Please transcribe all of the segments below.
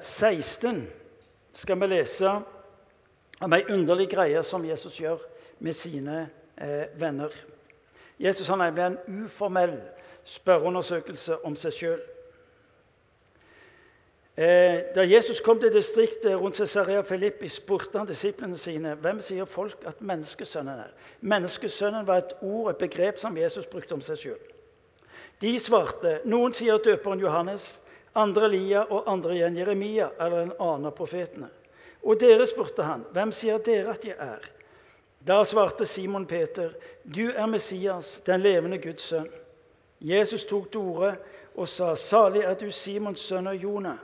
16 skal vi lese om ei underlig greie som Jesus gjør med sine eh, venner. Jesus har nemlig en uformell spørreundersøkelse om seg sjøl. Eh, da Jesus kom til distriktet rundt Cesarea Filippi, spurte han disiplene sine hvem sier folk at menneskesønnen er. Menneskesønnen var et ord, et begrep som Jesus brukte om seg sjøl. De svarte noen sier døperen Johannes, andre Elia og andre igjen Jeremia eller en annen av profetene. Og dere spurte han, hvem sier dere at jeg er? Da svarte Simon Peter, du er Messias, den levende Guds sønn. Jesus tok til orde og sa, salig er du Simons sønn og Jonah,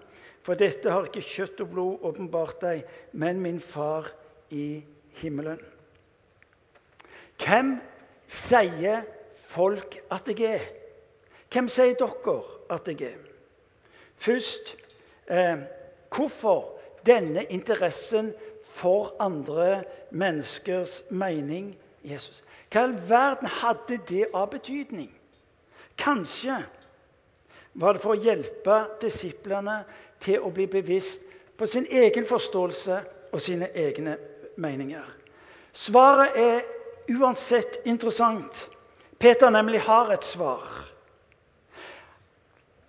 for dette har ikke kjøtt og blod åpenbart deg, men min far i himmelen. Hvem sier folk at jeg er? Hvem sier dere at jeg er? Først eh, hvorfor denne interessen for andre menneskers mening Jesus? Hva i all verden hadde det av betydning? Kanskje var det for å hjelpe disiplene til å bli bevisst på sin egen forståelse og sine egne meninger. Svaret er uansett interessant. Peter nemlig har et svar.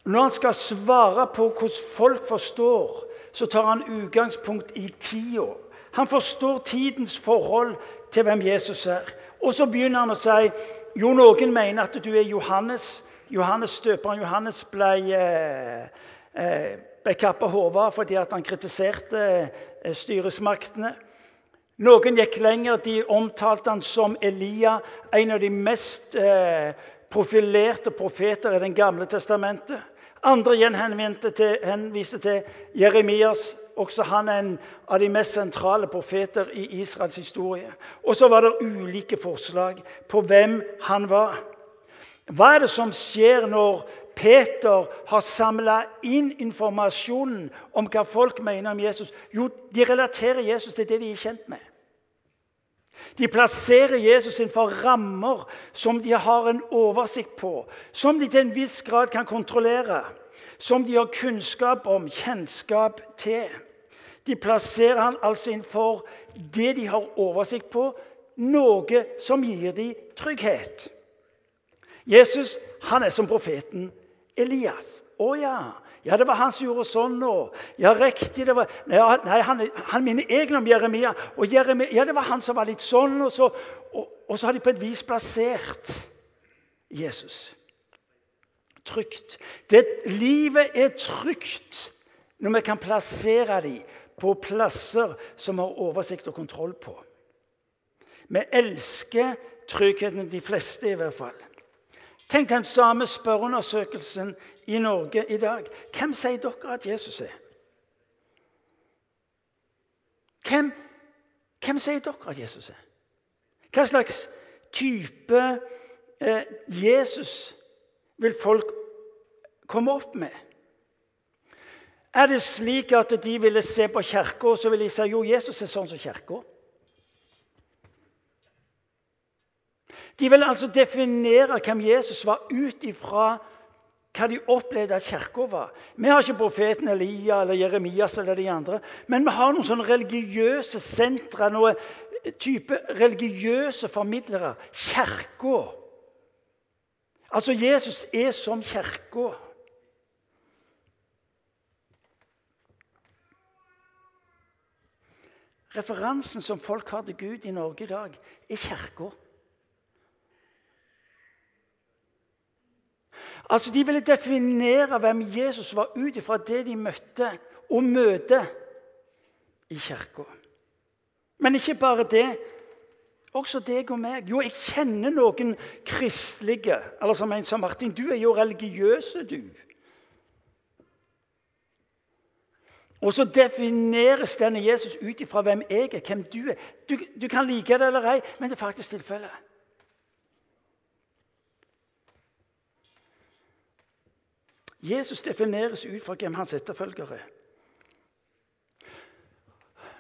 Når han skal svare på hvordan folk forstår, så tar han utgangspunkt i tida. Han forstår tidens forhold til hvem Jesus er. Og så begynner han å si jo, noen mener at du er Johannes. Johannes Støperen Johannes ble, eh, eh ble kappa hodet fordi han kritiserte eh, styresmaktene. Noen gikk lenger. De omtalte han som Elia, en av de mest eh, profilerte profeter i Den gamle testamentet. Andre igjen henviser til Jeremias. Også han er en av de mest sentrale profeter i Israels historie. Og så var det ulike forslag på hvem han var. Hva er det som skjer når Peter har samla inn informasjonen om hva folk mener om Jesus? Jo, de relaterer Jesus til det de er kjent med. De plasserer Jesus innenfor rammer som de har en oversikt på, som de til en viss grad kan kontrollere, som de har kunnskap om, kjennskap til. De plasserer han altså innenfor det de har oversikt på, noe som gir dem trygghet. Jesus han er som profeten Elias. Å ja, ja, det var han som gjorde sånn nå. Ja, riktig. det var, Nei, han, han minner egentlig om Jeremia. Og Jeremia, ja, det var han som var litt sånn. Og så, og, og så har de på et vis plassert Jesus. Trygt. Det, livet er trygt når vi kan plassere dem på plasser som har oversikt og kontroll på. Vi elsker tryggheten, de fleste i hvert fall. Tenk den samme spørreundersøkelsen i Norge i dag. Hvem sier dere at Jesus er? Hvem, hvem sier dere at Jesus er? Hva slags type eh, Jesus vil folk komme opp med? Er det slik at de ville se på kirka og så ville de si jo, Jesus er sånn som kirka? De ville altså definere hvem Jesus var, ut ifra hva de opplevde at kirka var. Vi har ikke profeten Elia eller Jeremias eller de andre, men vi har noen sånne religiøse sentre, noen type religiøse formidlere. Kirka. Altså, Jesus er som kirka. Referansen som folk har til Gud i Norge i dag, er kirka. Altså, De ville definere hvem Jesus var ut ifra det de møtte og møter i kirka. Men ikke bare det. Også deg og meg. Jo, jeg kjenner noen kristelige. Eller som en sa Martin, du er jo religiøse, du. Og så defineres denne Jesus ut ifra hvem jeg er, hvem du er. Du, du kan like det eller ei, men det er faktisk tilfellet. Jesus defineres ut fra hvem hans etterfølgere er.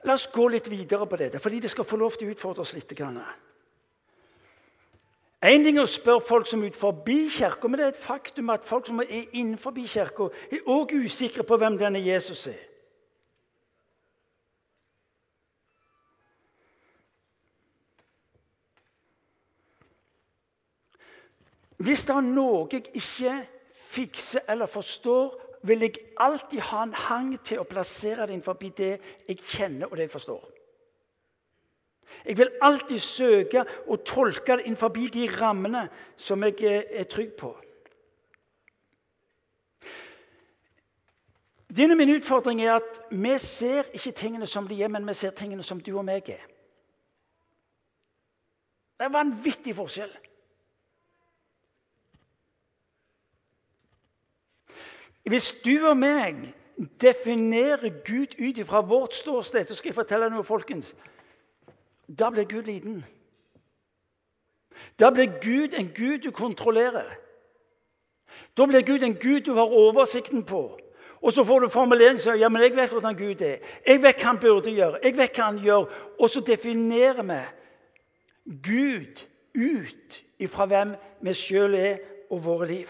La oss gå litt videre på dette, fordi det skal få lov til å utfordre oss litt. Én ting er å spørre folk som er utenfor kirka, men det er et faktum at folk som er innenfor kirka, er også usikre på hvem denne Jesus er. Hvis det er noe jeg ikke fikser eller forstår, vil jeg alltid ha en hang til å plassere det innenfor det jeg kjenner og det jeg forstår. Jeg vil alltid søke å tolke det innenfor de rammene som jeg er trygg på. Denne min utfordring er at vi ser ikke tingene som de er, men vi ser tingene som du og meg er. Det er vanvittig forskjell. Hvis du og meg definerer Gud ut fra vårt ståsted, så skal jeg fortelle noe, folkens. Da blir Gud liten. Da blir Gud en Gud du kontrollerer. Da blir Gud en Gud du har oversikten på. Og så får du formulering som ja, men jeg vet hvordan Gud er. Jeg vet hva han burde gjøre. jeg vet hva han gjør. Og så definerer vi Gud ut ifra hvem vi sjøl er og våre liv.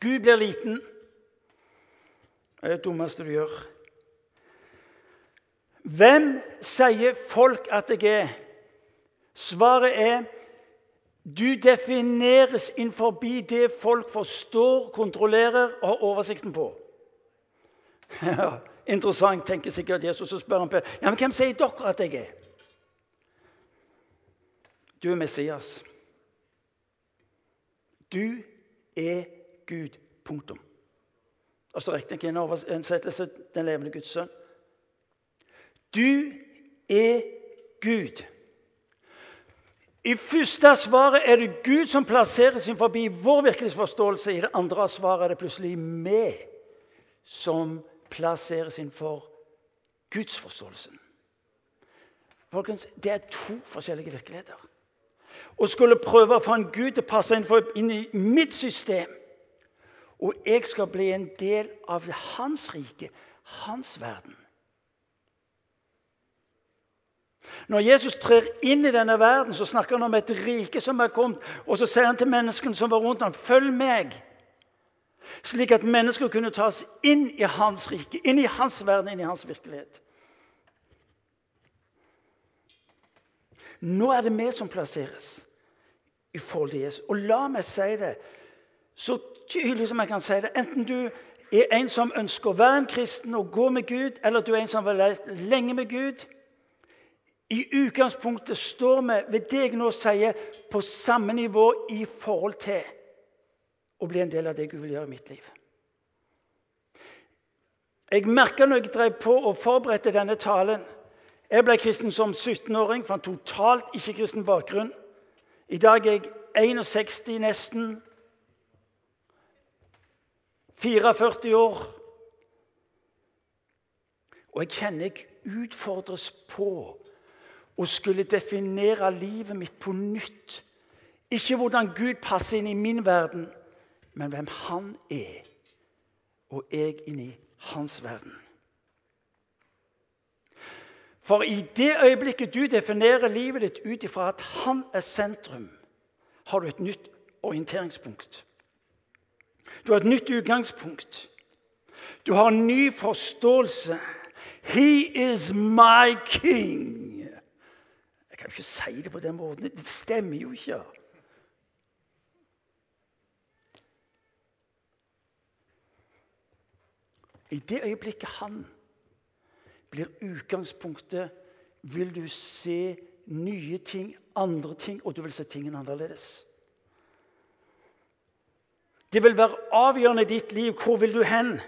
Gud blir liten. Det er det dummeste du gjør. Hvem sier folk at jeg er? Svaret er du defineres innenfor det folk forstår, kontrollerer og har oversikten på. Interessant, tenker sikkert Jesus og spør han på. Ja, men hvem sier dere at jeg er? Du er Messias. Du er Gud. Punktum. Og så riktignok en oversettelse den levende Guds sønn. Du er Gud. I første svaret er det Gud som plasserer sin forbi vår virkelighetsforståelse. I det andre svaret er det plutselig vi som plasseres innenfor gudsforståelsen. Folkens, Det er to forskjellige virkeligheter og skulle prøve å få en Gud til å passe inn i mitt system. Og jeg skal bli en del av hans rike, hans verden. Når Jesus trer inn i denne verden, så snakker han om et rike som er kommet. Og så sier han til menneskene som var rundt ham, 'Følg meg.' Slik at mennesker kunne tas inn i hans rike, inn i hans verden, inn i hans virkelighet. Nå er det vi som plasseres i forhold til Jesus. Og la meg si det så tydelig som jeg kan si det. Enten du er en som ønsker å være en kristen og gå med Gud, eller du er en som har vært lenge med Gud. I utgangspunktet står vi ved det jeg nå sier, på samme nivå i forhold til å bli en del av det Gud vil gjøre i mitt liv. Jeg merka når jeg drev på og forberedte denne talen Jeg ble kristen som 17-åring fra en totalt ikke-kristen bakgrunn. I dag er jeg 61 nesten. 44 år. Og jeg kjenner jeg utfordres på å skulle definere livet mitt på nytt. Ikke hvordan Gud passer inn i min verden, men hvem han er. Og jeg inn i hans verden. For i det øyeblikket du definerer livet ditt ut ifra at han er sentrum, har du et nytt orienteringspunkt. Du har et nytt utgangspunkt. Du har en ny forståelse. He is my king. Jeg kan jo ikke si det på den måten. Det stemmer jo ikke. I det øyeblikket han blir utgangspunktet, vil du se nye ting, andre ting, og du vil se tingene annerledes. Det vil være avgjørende i ditt liv. Hvor vil du hen?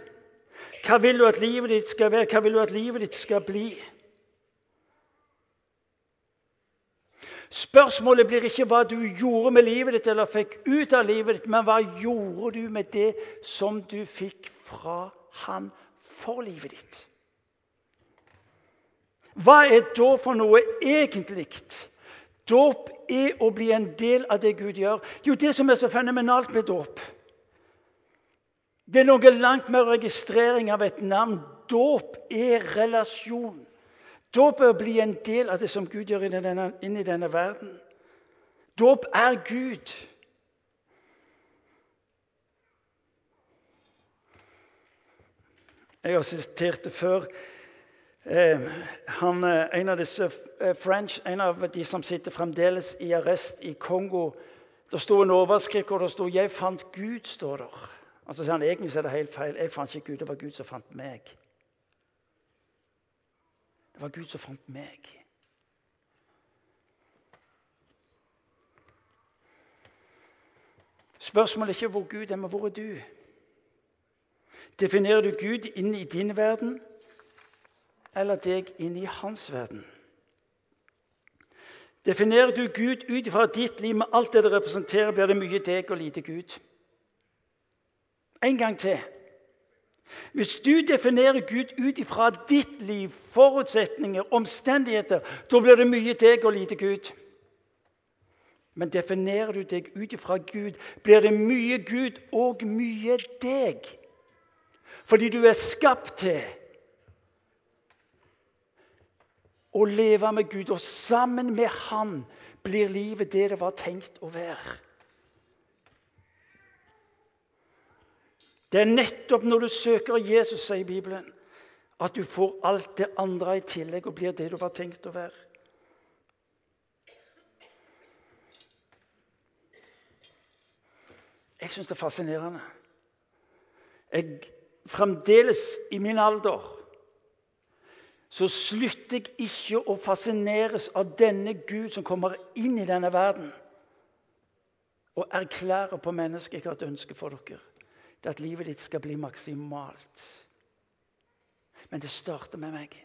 Hva vil du at livet ditt skal være? Hva vil du at livet ditt skal bli? Spørsmålet blir ikke hva du gjorde med livet ditt eller fikk ut av livet ditt, men hva gjorde du med det som du fikk fra han for livet ditt? Hva er da for noe egentlig? Dåp er å bli en del av det Gud gjør. Jo, det som er så fenomenalt med dåp Det er noe langt mer registrering av et navn. Dåp er relasjon. Dåp er å bli en del av det som Gud gjør inn i denne verden. Dåp er Gud. Jeg har sitert det før. Eh, han, eh, en av disse eh, French, en av de som sitter fremdeles i arrest i Kongo, Det sto en overskrift hvor det sto 'Jeg fant Gud'. står der. Altså sier han, Egentlig er det helt feil. Jeg fant ikke Gud, det var Gud som fant meg. Det var Gud som fant meg. Spørsmålet er ikke hvor Gud er, men hvor er du? Definerer du Gud inn i din verden, eller deg inn i hans verden? Definerer du Gud ut fra ditt liv med alt det det representerer, blir det mye deg og lite Gud. En gang til. Hvis du definerer Gud ut fra ditt liv, forutsetninger, omstendigheter, da blir det mye deg og lite Gud. Men definerer du deg ut fra Gud, blir det mye Gud og mye deg. Fordi du er skapt til å leve med Gud, og sammen med Han blir livet det det var tenkt å være. Det er nettopp når du søker Jesus, sier Bibelen, at du får alt det andre i tillegg og blir det du var tenkt å være. Jeg syns det er fascinerende. Jeg, fremdeles i min alder så slutter jeg ikke å fascineres av denne Gud som kommer inn i denne verden og erklærer på mennesket jeg har et ønske for dere er at livet ditt skal bli maksimalt. Men det starter med meg.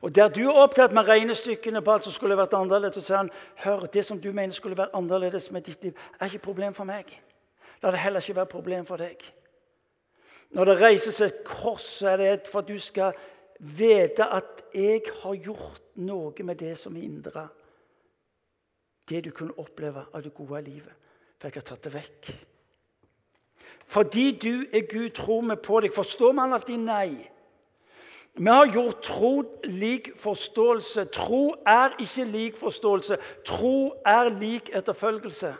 Og Der du er opptatt med regnestykkene på alt som skulle vært annerledes, så sier han hør, det som du mener skulle vært annerledes med ditt liv, er ikke problem for meg. La det heller ikke være problem for deg. Når det reises et kors, så er det for at du skal vite at jeg har gjort noe med det som hindrer det du kunne oppleve av det gode livet. For jeg har tatt det vekk. Fordi du er Gud, tror vi på deg. Forstår man alltid nei? Vi har gjort tro lik forståelse. Tro er ikke lik forståelse. Tro er lik etterfølgelse.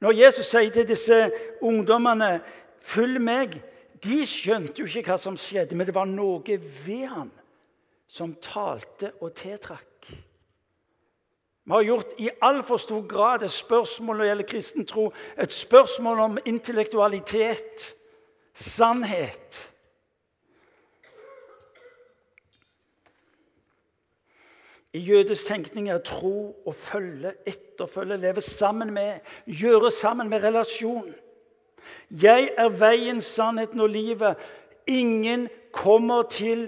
Når Jesus sier til disse ungdommene 'følg meg', de skjønte jo ikke hva som skjedde, men det var noe ved han som talte og tiltrakk. Vi har gjort i altfor stor grad et spørsmål når det gjelder kristen tro, et spørsmål om intellektualitet, sannhet. I jødisk tenkning er tro å følge, etterfølge, leve sammen med, gjøre sammen med relasjon. Jeg er veien, sannheten og livet. Ingen kommer til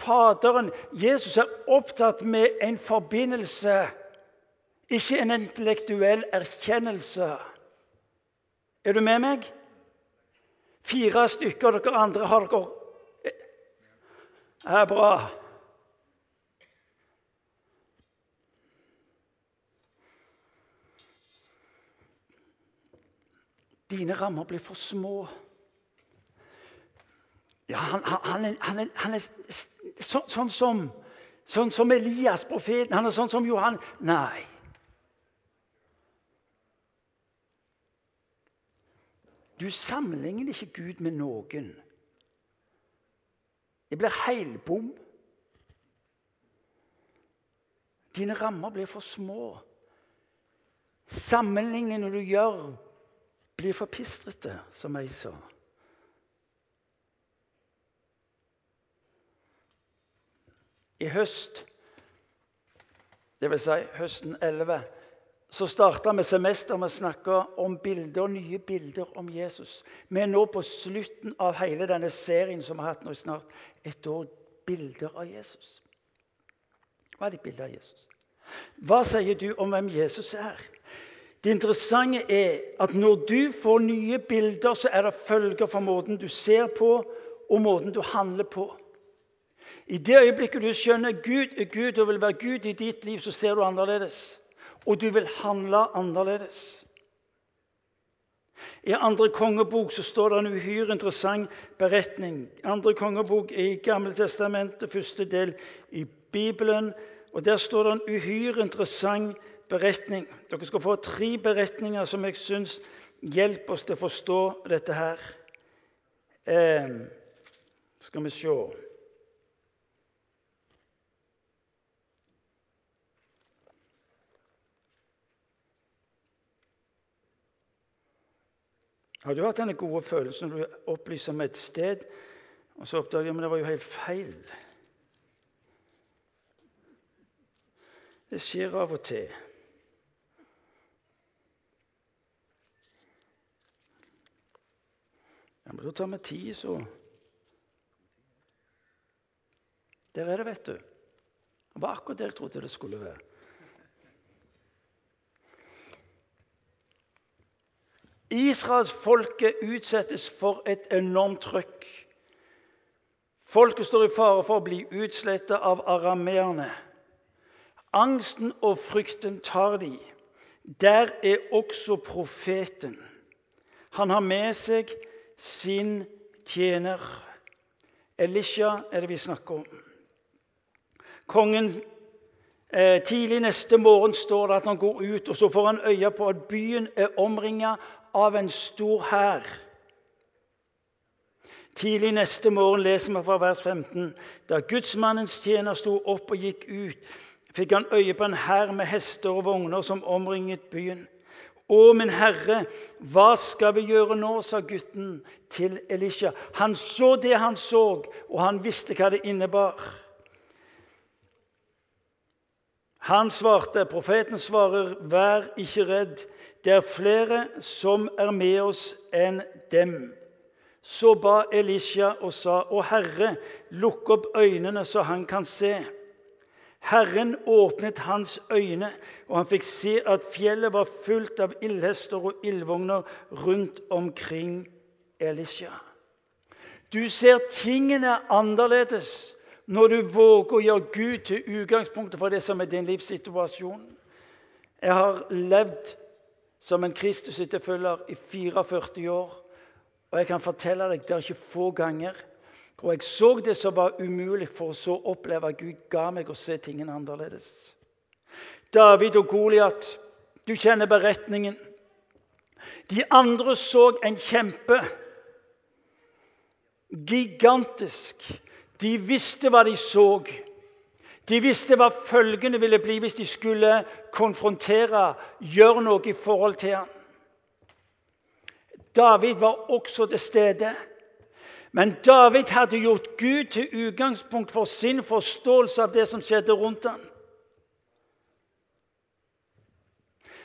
Faderen. Jesus er opptatt med en forbindelse ikke en intellektuell erkjennelse. Er du med meg? Fire stykker dere andre har dere Det er bra. Dine rammer blir for små. Ja, han, han, er, han, er, han er så, sånn, som, sånn som Elias, profeten. Han er sånn som Johan. Nei. Du sammenligner ikke Gud med noen. Det blir heilbom. Dine rammer blir for små. Sammenligningene du gjør, blir for pistrete, som jeg sa. I høst, dvs. Si høsten 11 så starta vi semester med å snakke om bilder, nye bilder om Jesus. Vi er nå på slutten av hele denne serien som vi har hatt nå snart et år. Bilder av Jesus. Hva er ditt bilde av Jesus? Hva sier du om hvem Jesus er? Det interessante er at når du får nye bilder, så er det følger for måten du ser på, og måten du handler på. I det øyeblikket du skjønner Gud er Gud og vil være Gud i ditt liv, så ser du annerledes og du vil handle annerledes. I andre kongebok så står det en uhyre interessant beretning. Andre kongebok er i Gammeltestamentet, første del i Bibelen. og Der står det en uhyre interessant beretning. Dere skal få tre beretninger som jeg syns hjelper oss til å forstå dette her. Eh, skal vi se Har du hatt denne gode følelsen når du opplyser om et sted, og så oppdager du at det var jo helt feil? Det skjer av og til. Ja, men da tar vi tid, så Der er det, vet du. Det var akkurat det jeg trodde det skulle være. Israelsfolket utsettes for et enormt trykk. Folket står i fare for å bli utslettet av arameerne. Angsten og frykten tar de. Der er også profeten. Han har med seg sin tjener. Elisha er det vi snakker om. Kongen eh, Tidlig neste morgen står det at han går ut, og så får han øye på at byen er omringa av en stor hær. Tidlig neste morgen leser vi fra vers 15. Da gudsmannens tjener sto opp og gikk ut, fikk han øye på en hær med hester og vogner som omringet byen. Å, min herre, hva skal vi gjøre nå? sa gutten til Elisha. Han så det han så, og han visste hva det innebar. Han svarte, profeten svarer, 'Vær ikke redd, det er flere som er med oss enn dem.' Så ba Elisha og sa, 'Å Herre, lukk opp øynene så han kan se.' Herren åpnet hans øyne, og han fikk se at fjellet var fullt av ildhester og ildvogner rundt omkring Elisha. Du ser tingene annerledes når du våger å gjøre Gud til utgangspunktet for det som er din livssituasjon. Jeg har levd som en Kristus-etterfølger i 44 år. Og jeg kan fortelle deg det er ikke få ganger hvor jeg så det som var umulig, for å så oppleve at Gud ga meg å se tingene annerledes. David og Goliat, du kjenner beretningen. De andre så en kjempe. Gigantisk. De visste hva de så. De visste hva følgene ville bli hvis de skulle konfrontere, gjøre noe i forhold til ham. David var også til stede. Men David hadde gjort Gud til utgangspunkt for sin forståelse av det som skjedde rundt ham.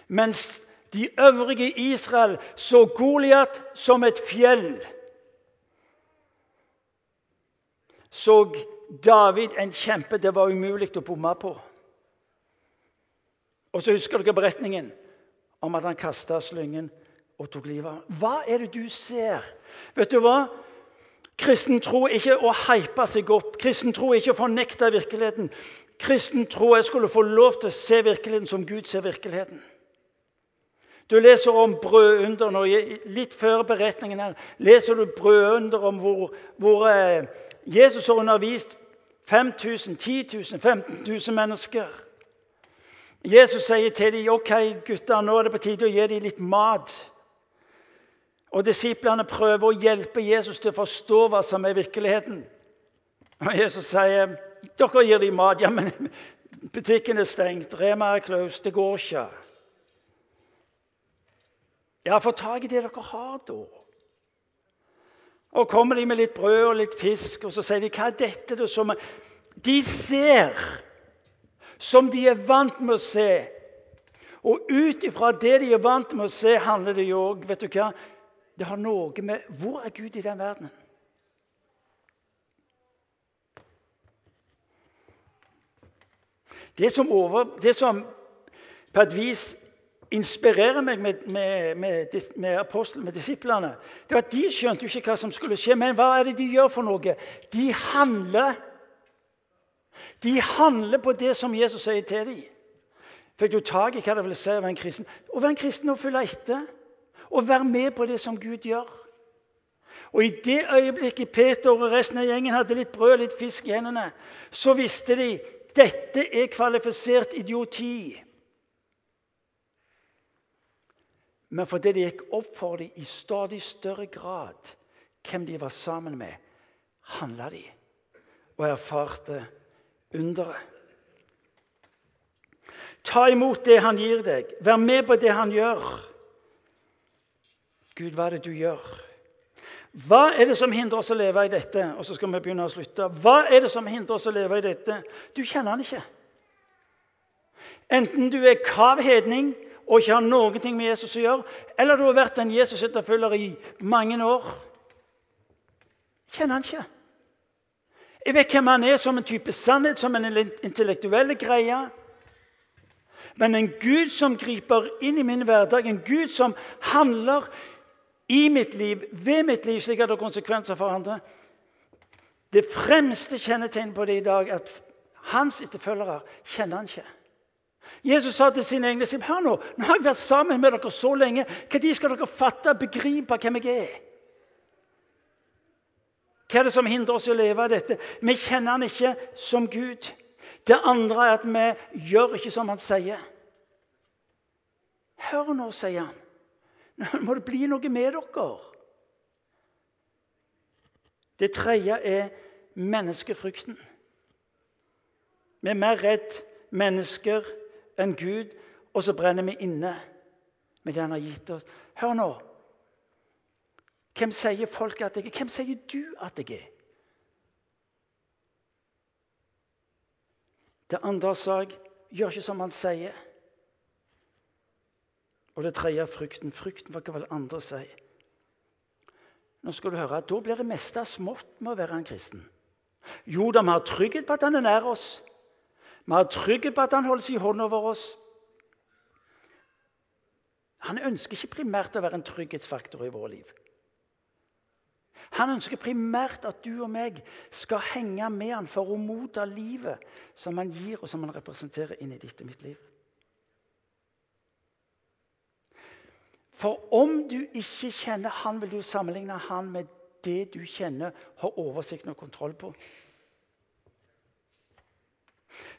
Mens de øvrige i Israel så Goliat som et fjell så David en kjempe det var umulig å bomme på. Og så husker dere beretningen om at han kasta slyngen og tok livet av. Hva er det du ser? Vet du hva? Kristen tro er ikke å hype seg opp. Kristen tro er ikke å fornekte virkeligheten. Kristen tro er skulle få lov til å se virkeligheten som Gud ser virkeligheten. Du leser om brødunder Litt før beretningen her leser du brødunder om hvor, hvor eh, Jesus har undervist 5000, 10 000, 15 000 mennesker. Jesus sier til dem ok, gutter, nå er det på tide å gi dem litt mat. Og Disiplene prøver å hjelpe Jesus til å forstå hva som er virkeligheten. Og Jesus sier dere gir dem mat. Ja, men butikken er stengt. Rema er closed. Det går ikke. Ja, få tak i det dere har, da. Og kommer de med litt brød og litt fisk, og så sier de 'Hva er dette?' Det Som de ser som de er vant med å se. Og ut ifra det de er vant med å se, handler det jo òg Vet du hva? Det har noe med Hvor er Gud i den verdenen? Det som, over, det som på et vis inspirerer meg med, med, med, med apostlene, med disiplene, det var at de skjønte jo ikke hva som skulle skje. Men hva er det de gjør for noe? De handler. De handler på det som Jesus sier til dem. Fikk du tak i hva det vil si å være en kristen? Å være en kristen og følge etter. Å være med på det som Gud gjør. Og I det øyeblikket Peter og resten av gjengen hadde litt brød og litt fisk i hendene, så visste de dette er kvalifisert idioti. Men fordi det gikk opp for dem i stadig større grad hvem de var sammen med, handla de og erfarte underet. Ta imot det han gir deg. Vær med på det han gjør. Gud, hva er det du gjør? Hva er det som hindrer oss å leve i dette? Og så skal vi begynne å slutte. Hva er det som hindrer oss å leve i dette? Du kjenner han ikke. Enten du er kav hedning og ikke har noen ting med Jesus å gjøre, eller du har vært en Jesus-etterfølger i mange år. Kjenner han ikke. Jeg vet hvem han er som en type sannhet, som en intellektuell greie. Men en Gud som griper inn i min hverdag, en Gud som handler i mitt liv, ved mitt liv, slik at det har konsekvenser for andre. Det fremste kjennetegnet på det i dag er at hans etterfølgere kjenner han ikke. Jesus sa til sine egne hør nå, nå har jeg vært sammen med dere så lenge. Når skal dere fatte og begripe hvem jeg er? Hva er det som hindrer oss i å leve av dette? Vi kjenner han ikke som Gud. Det andre er at vi gjør ikke som han sier. Hør nå, sier han. Nå må det bli noe med dere. Det tredje er menneskefrykten. Vi er mer redd mennesker enn Gud, og så brenner vi inne med det han har gitt oss. Hør nå. Hvem sier folk at jeg er? Hvem sier du at jeg er? Det andre sa jeg gjør ikke som han sier. Og det tredje er frykten. Frykten for hva andre sier. Nå skal du høre, Da blir det meste smått med å være en kristen. Jo vi har trygghet på at han er nær oss. Vi har trygghet på at han holder sin hånd over oss. Han ønsker ikke primært å være en trygghetsfaktor i vårt liv. Han ønsker primært at du og meg skal henge med han for å motta livet som han gir, og som han representerer inn i ditt og mitt liv. For om du ikke kjenner han, vil du sammenligne han med det du kjenner, har oversikt og kontroll på.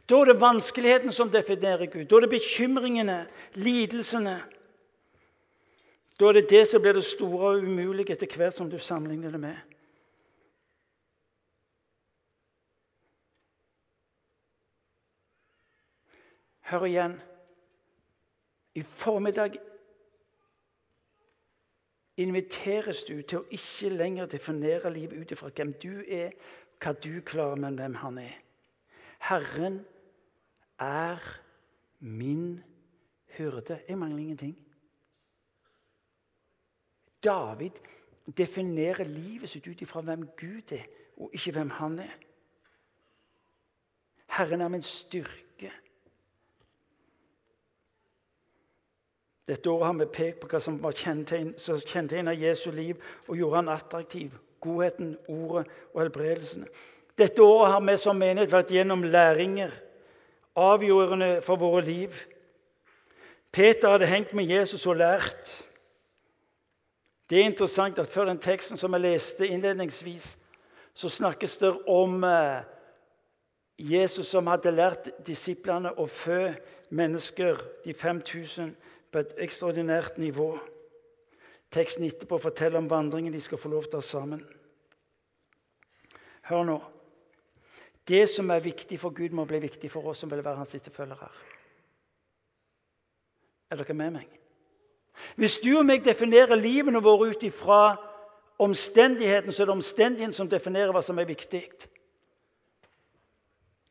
Da er det vanskeligheten som definerer Gud. Da er det bekymringene, lidelsene. Da er det det som blir det store og umulige etter hvert som du sammenligner det med. Hør igjen. I formiddag inviteres du til å ikke lenger definere livet ut ifra hvem du er, hva du klarer, men hvem han er. Herren er min hyrde. Jeg mangler ingenting. David definerer livet sitt ut ifra hvem Gud er, og ikke hvem han er. Herren er min styrke. Dette året har vi pekt på hva som var kjennetegnet Jesu liv og gjorde han attraktiv. Godheten, ordet og helbredelsene. Dette året har vi som menighet vært gjennom læringer, avgjørende for våre liv. Peter hadde hengt med Jesus og lært. Det er interessant at Før den teksten som jeg leste innledningsvis, så snakkes det om eh, Jesus som hadde lært disiplene å fø mennesker, de 5000, på et ekstraordinært nivå. Teksten etterpå forteller om vandringen de skal få lov til å ha sammen. Hør nå. Det som er viktig for Gud, må bli viktig for oss som vil være hans etterfølgere. Er dere med meg? Hvis du og meg definerer livene våre ut ifra omstendigheten, så er det omstendigheten som definerer hva som er viktig.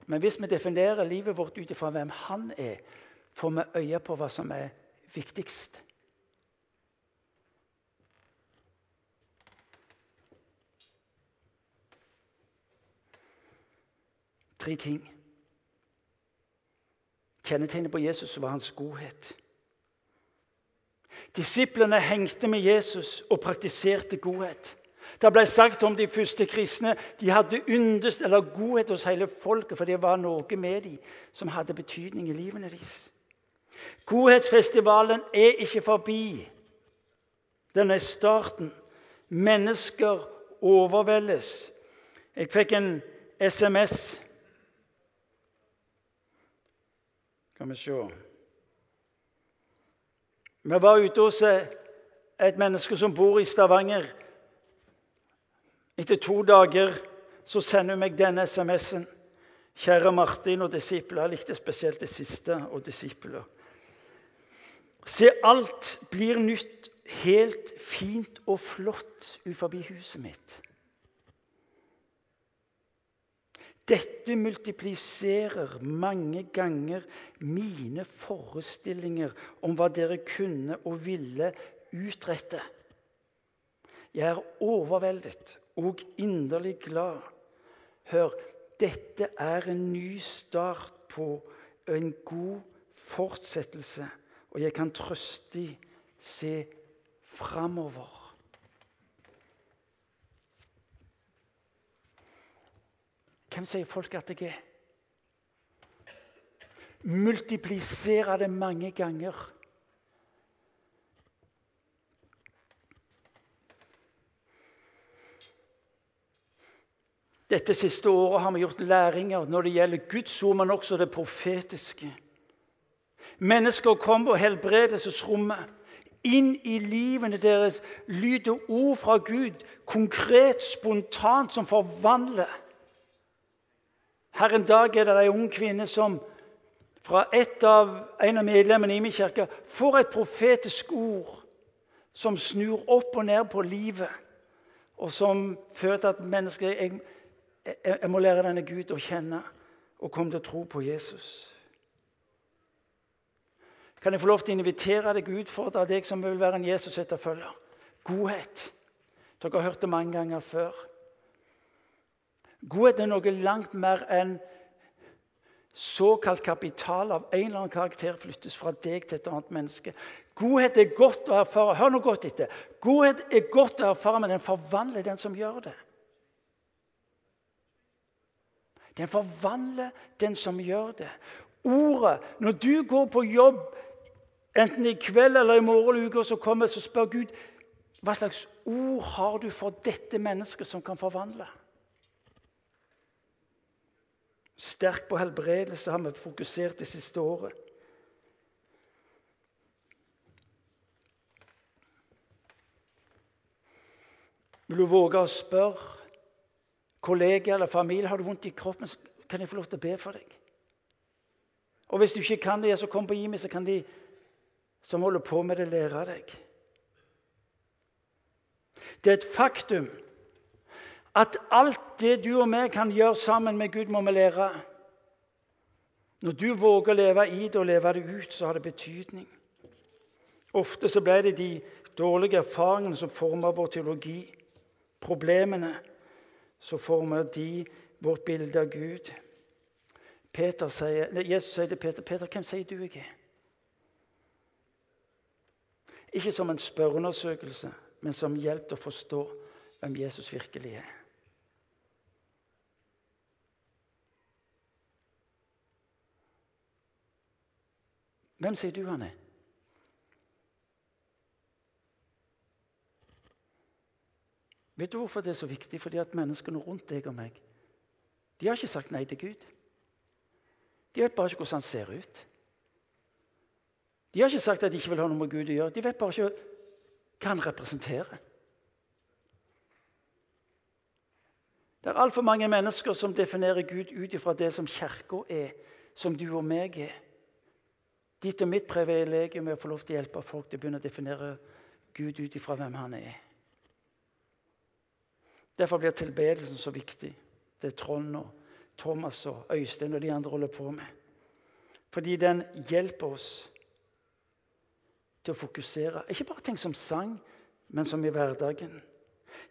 Men hvis vi definerer livet vårt ut ifra hvem han er, får vi øye på hva som er viktigst. Tre ting. Kjennetegnet på Jesus var hans godhet. Disiplene hengte med Jesus og praktiserte godhet. Det ble sagt om de første kristne de hadde yndest eller godhet hos hele folket, for det var noe med dem som hadde betydning i livene deres. Godhetsfestivalen er ikke forbi. Den er starten. Mennesker overveldes. Jeg fikk en SMS. Skal vi se vi var ute hos eh, et menneske som bor i Stavanger. Etter to dager så sender hun meg denne SMS-en. Kjære Martin og disipler. Jeg likte spesielt det siste og disipler. Se, alt blir nytt helt fint og flott utenfor huset mitt. Dette multipliserer mange ganger mine forestillinger om hva dere kunne og ville utrette. Jeg er overveldet og inderlig glad. Hør, dette er en ny start på en god fortsettelse, og jeg kan trøstig se framover. Hvem sier folk at jeg er? Multiplisere det mange ganger. Dette siste året har vi gjort læringer når det gjelder Guds ord, men også det profetiske. Mennesker kom på helbredelsesrommet. Inn i livene deres lyder ord fra Gud, konkret, spontant, som forvandler. Her en dag er det ei ung kvinne som fra av, en av medlemmene i min kirke får et profetisk ord som snur opp og ned på livet, og som fører til at mennesker jeg, jeg, jeg må lære denne Gud å kjenne og komme til å tro på Jesus. Kan jeg få lov til å invitere deg ut for deg som vil være en Jesus-etterfølger? Godhet. Dere har hørt det mange ganger før. Godhet er noe langt mer enn såkalt kapital av en eller annen karakter flyttes fra deg til et annet menneske. Godhet er godt å erfare. Hør nå godt etter. Godhet er godt å erfare, men den forvandler den som gjør det. Den forvandler den som gjør det. Ordet Når du går på jobb, enten i kveld eller i morgen eller uka, så kommer så spør Gud hva slags ord har du for dette mennesket som kan forvandle. Sterk på helbredelse har vi fokusert det siste året. Vil du våge å spørre kollega eller familie har du vondt i kroppen, kan jeg få lov til å be for deg? Og Hvis du ikke kan det, så kom på Jimmy, så kan de som holder på med det, lære deg. Det er et faktum at alt det du og vi kan gjøre sammen med Gud, må vi lære. Når du våger å leve i det og leve det ut, så har det betydning. Ofte så ble det de dårlige erfaringene som former vår teologi. Problemene som former de vårt bilde av Gud. Sier, Jesus sier til Peter, 'Peter, hvem sier du jeg er?' Ikke som en spørreundersøkelse, men som hjelp til å forstå hvem Jesus virkelig er. Hvem sier du han er? Vet du hvorfor det er så viktig? Fordi at menneskene rundt deg og meg de har ikke sagt nei til Gud. De vet bare ikke hvordan han ser ut. De har ikke sagt at de ikke vil ha noe med Gud å gjøre. De vet bare ikke hva han representerer. Det er altfor mange mennesker som definerer Gud ut ifra det som Kirka er, som du og meg er. Ditt og mitt privilegium er å få lov til å hjelpe folk til å begynne å definere Gud ut ifra hvem han er. Derfor blir tilbedelsen så viktig. Det er Trond og Thomas og Øystein og de andre holder på med. Fordi den hjelper oss til å fokusere. Ikke bare tenk som sang, men som i hverdagen.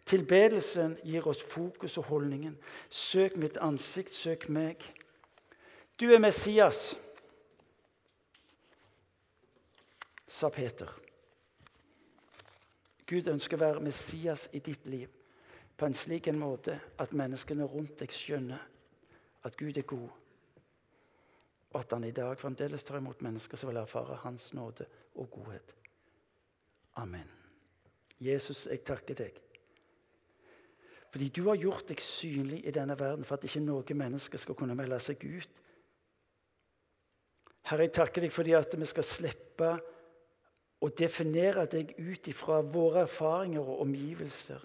Tilbedelsen gir oss fokus og holdningen. Søk mitt ansikt, søk meg. Du er Messias, sa Peter. Gud ønsker å være Messias i ditt liv på en slik en måte at menneskene rundt deg skjønner at Gud er god, og at han i dag fremdeles tar imot mennesker som vil erfare Hans nåde og godhet. Amen. Jesus, jeg takker deg. Fordi du har gjort deg synlig i denne verden for at ikke noe menneske skal kunne melde seg ut. Herre, jeg takker deg fordi at vi skal slippe å definere deg ut ifra våre erfaringer og omgivelser.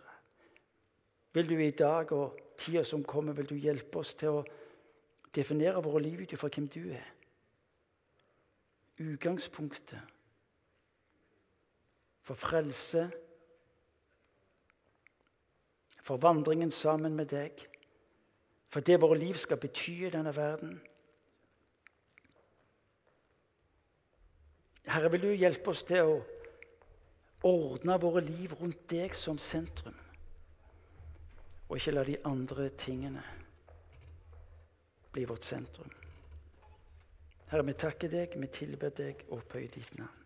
Vil du i dag og tida som kommer, vil du hjelpe oss til å definere våre liv ut ifra hvem du er? Utgangspunktet. for frelse, for vandringen sammen med deg, for det våre liv skal bety i denne verden. Herre, vil du hjelpe oss til å ordne våre liv rundt deg som sentrum, og ikke la de andre tingene bli vårt sentrum. Herre, vi takker deg, vi tilber deg og opphøyer ditt navn.